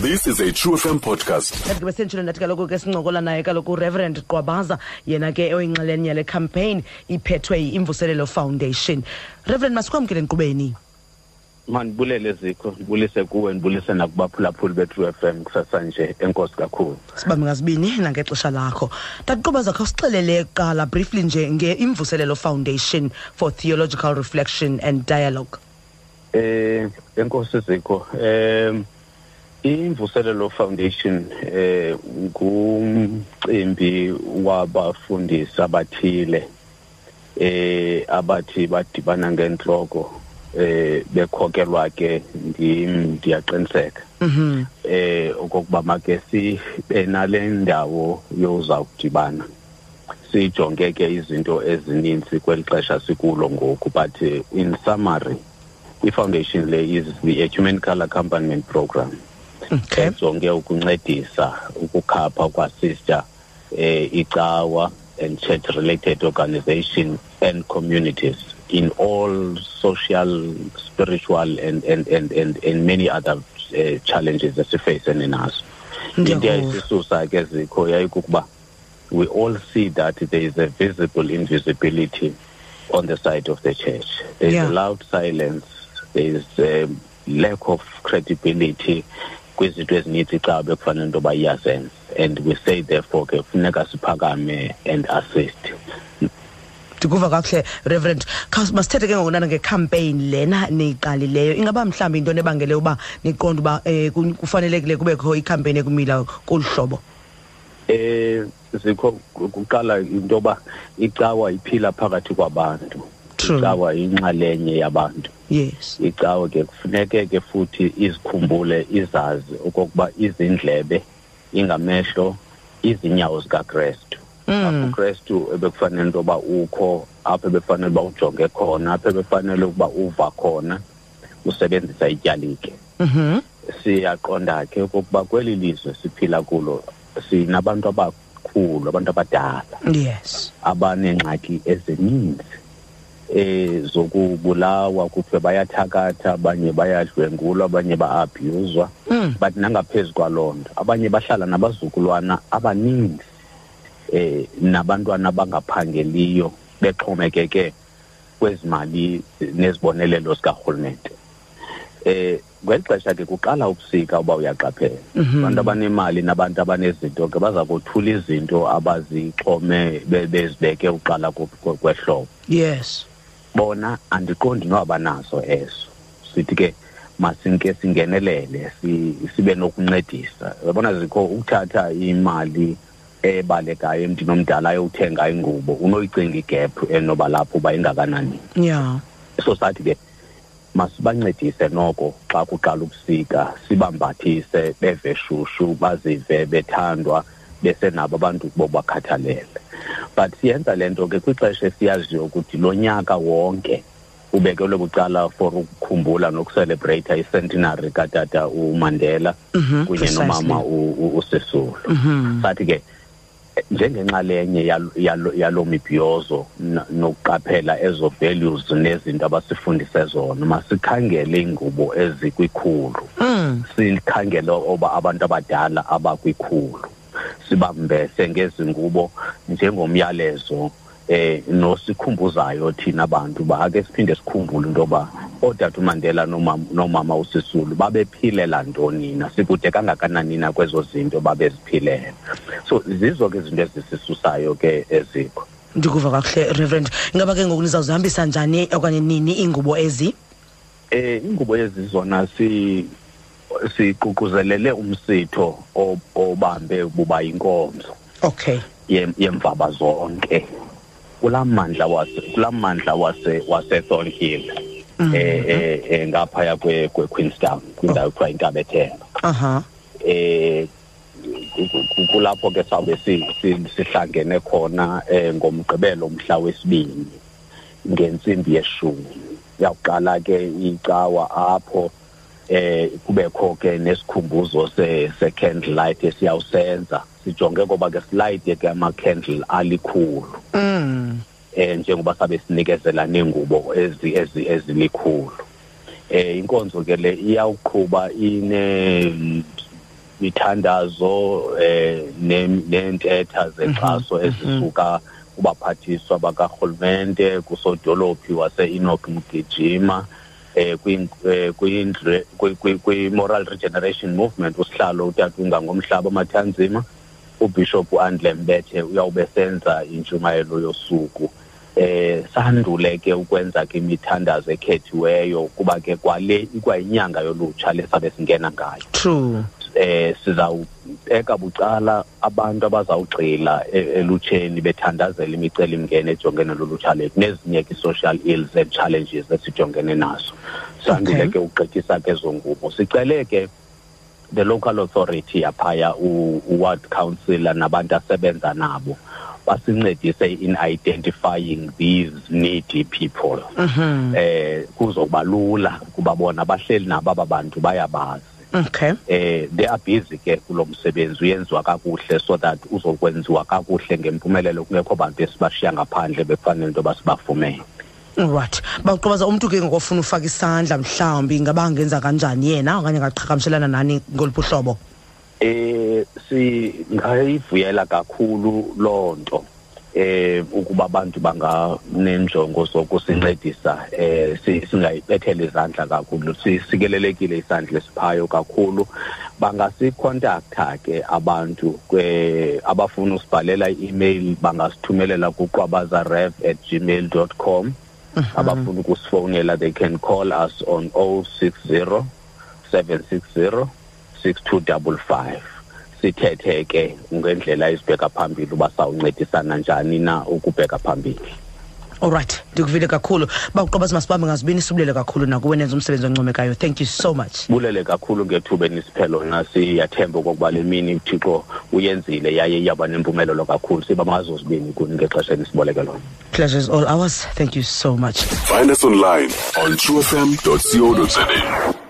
This is a True FM podcast. kanti ke besentshilo ndathi kaloku ke sincokola naye kaloku ureverend qwabaza yena ke oyinxalenye yale campaign iphethwe yi-imvuselelo foundation. Reverend masikwamkele nkqubeni mandibulele zikho ndibulise kuwe ndibulise nakubaphulaphuli be-true f m kusasa nje enkosi kakhulu. Sibambe ngazibini nangexesha lakho. Gqwabaza kho sixelele kuqala briefly nje nge-imvuselelo foundation for theological reflection and dialogue. Eh enkosi zikho em imvuselelo foundation eh ngumcimbi wabafundisi abathile eh abathi badibana ngenhloko eh bekhokelwa ke ndim ndiyaqiniseka. Mhm. Eh okokuba make sibe nale ndawo yozawudibana sijonge ke izinto ezininzi kweli xesha sikulo ngoku but eh, in summary i-foundation le is the ecumenical accompaniment program. Okay ejonge ukuncedisa ukukhapha kwasister eh icawa and church related organization and communities in all social spiritual and and and and, and many other uh, challenges esifacene nazo into Ndiyavuya. yayisisusa ke zikho yayikukuba we all see that there is a visible invisibility on the side of the church there is Yeah. a loud silence there is a lack of credibility kwizinto ezininzi xa bekufanele into yoba iyazenza and we say therefore ke funeka siphakame and assist. Ndikuva kakuhle reverend. Khawus masithethe ke ngoku nana ngecampaign lena niyiqalileyo. Ingaba mhlawumbi into nebangele uba niqonde uba um kufanelekile kubekho icampaign ekumila kolu hlobo? Eh zikho kuqala into yoba icawa iphila phakathi kwabantu. True. Icawa inxalenye yabantu. Yes. Icawa ke kufuneke ke futhi izikhumbule izazi okokuba izindlebe ingamehlo izinyawo zikaKristu. Mm. apho uKristu ebekufanele into yoba ukho apho ebefanele uba ujonge khona apho ebefanele ukuba uva khona usebenzisa ityalike. Mhm siyaqonda ke okokuba kweli lizwe siphila kulo sinabantu abakhulu abantu abadala. Yes. Abaneengxaki ezininzi. Eh zokubulawa kuthiwe bayathakatha abanye bayadlwengulwa abanye ba-abhuzwa Mm. but nangaphezu kwaloo nto abanye bahlala nabazukulwana abaninzi eh nabantwana abangaphangeliyo bexhomekeke kwezi mali nezibonelelo zikarhulumente. Eh ngeli xesha ke kuqala ubusika uba uyaqaphela. Mhm. abantu abanemali nabantu abanezinto ke baza kothula izinto abazixhome be- bezibeke uqala kwehlobo. Yes bona andiqondi noba nazo ezo sithi ke masinke singenelele si- sibe nokuncedisa. Yabona zikho ukuthatha imali ebalekayo emntwini omdala ayothenga ingubo unoyicinga igephu enoba lapho uba ingakanani? Yeah so sathi ke masibancedise noko xa kuqala ubusika sibambathise beve shushu bazive bethandwa besenabo abantu bobakhathalele but siyenza le nto ke kwixesha esiyaziyo ukuthi lo nyaka wonke ubekelwe bucala for ukukhumbula nokucelebrata icentenary katata umandela Mhm, kunye precisely. nomama u- u- usisulu. Mhm. Sathi ke njengenxalenye yalo- yalo yalo mibhiyozo na- nokuqaphela ezo values nezinto abasifundise zona masikhangele ingubo ezikwikhulu. Mm. Sikhangele oba abantu abadala abakwikhulu. Sibambese ngezi ngubo njengomyalezo eh nosikhumbuzayo thina bantu ba ake siphinde sikhumbule into yoba ootata umandela nomama usisulu babephilela ntoni na sikude kangakanani na kwezo zinto babeziphilela? So zizo ke izinto ezisisusayo ke ezikho. Ndikuva kakuhle reverend. Ingaba ke ngoku nizawuzihambisa njani okanye nini iingubo ezi? Eh ingubo ezizona si siququzelele umsitho obambe buba inkonzo okay. Yem- yemvaba zonke. Kulaa mandla wase kulaa mandla wase wase Thornhill eh eh eh, ngaphaya kwe kwe Queenstown kwindawo kuthiwa intabethemba aha. Eh ku- ku- kulapho ke sawube si- si- sihlangene khona eh ngomgqibelo umhla wesibini ngentsimbi yeshumi. Yaqala ke icawa apho eh kubekho ke nesikhumbuzo se se candle light esiyawusenza. Sijonge ngoba ke silayite ke ama candle alikhulu. Mm. Eh njengoba sabe sinikezela nengubo ezi ezi ezilikhulu eh inkonzo ke le iyawuqhuba ine mithandazo eh ne- neentetha zexaso ezisuka kubaphathiswa bakarhulumente kusodolophi wase-enoch mgijima eh, kwi- kwi-moral regeneration movement usihlalo utatunga ngomhlaba amathanzima ubishop uandle mbethe uyawube senza intshumayelo yosuku. Eh sandule ke ukwenza ke imithandazo ekhethiweyo kuba ke kwale ikwayinyanga yolutsha lesabe singena ngayo. True. Eh sizawubeka bucala abantu abazawugxila e- elutsheni bethandazela imicelimngeni ejongene lolutsha lethu nezinye ke i-social ills and challenges esijongene nazo sandule Okay. ke ugqithisa ke ezo ngubo. Sicele ke the local authority yaphaya u- u-ward councillor nabantu asebenza nabo. Basincedise in identifying these needy people. Mhm eh kuzoba lula kuba bona bahleli nabo aba bantu bayabazi. Okay. Eh they are busy ke kulo msebenzi uyenziwa kakuhle so that uzokwenziwa kakuhle ngempumelelo kungekho bantu esibashiya ngaphandle bekufanele into basibafumene right. Bawuqobaza umuntu ke ngokufuna ufaka isandla mhlawumbi ingaba angenza kanjani yena okanye angaqhagamshelana nani ngoluphi uhlobo? Eh singayivuyela kakhulu lonto eh ukuba abantu banganenjongo zokusincedisa eh si- singayibethela izandla kakhulu sikelelekile isandla esiphayo kakhulu. Bangasicontacta ke abantu kwe abafuna usibhalela i-email bangasithumelela kuqwabazarev@gmail.com abafuna ukusifowunela they can call us on 060 760 6255 sithethe ke ngendlela izibheka phambili uba sawuncedisana njani na ukubheka phambili. Alright ndikuvile kakhulu. Bawuqobaza masibambe ngazibini sibulele kakhulu nakuwe nenza umsebenzi oncomekayo. Thank you so much. Bulele kakhulu ngethuba enisiphelo na siyathemba okokuba le mini uthixo uyenzile yaye iyaba nempumelelo kakhulu. Siba mazozibini kuni ngexesha enisiboleke lona. Pleasure is all ours thank you so much Find us online on truefm.co.za.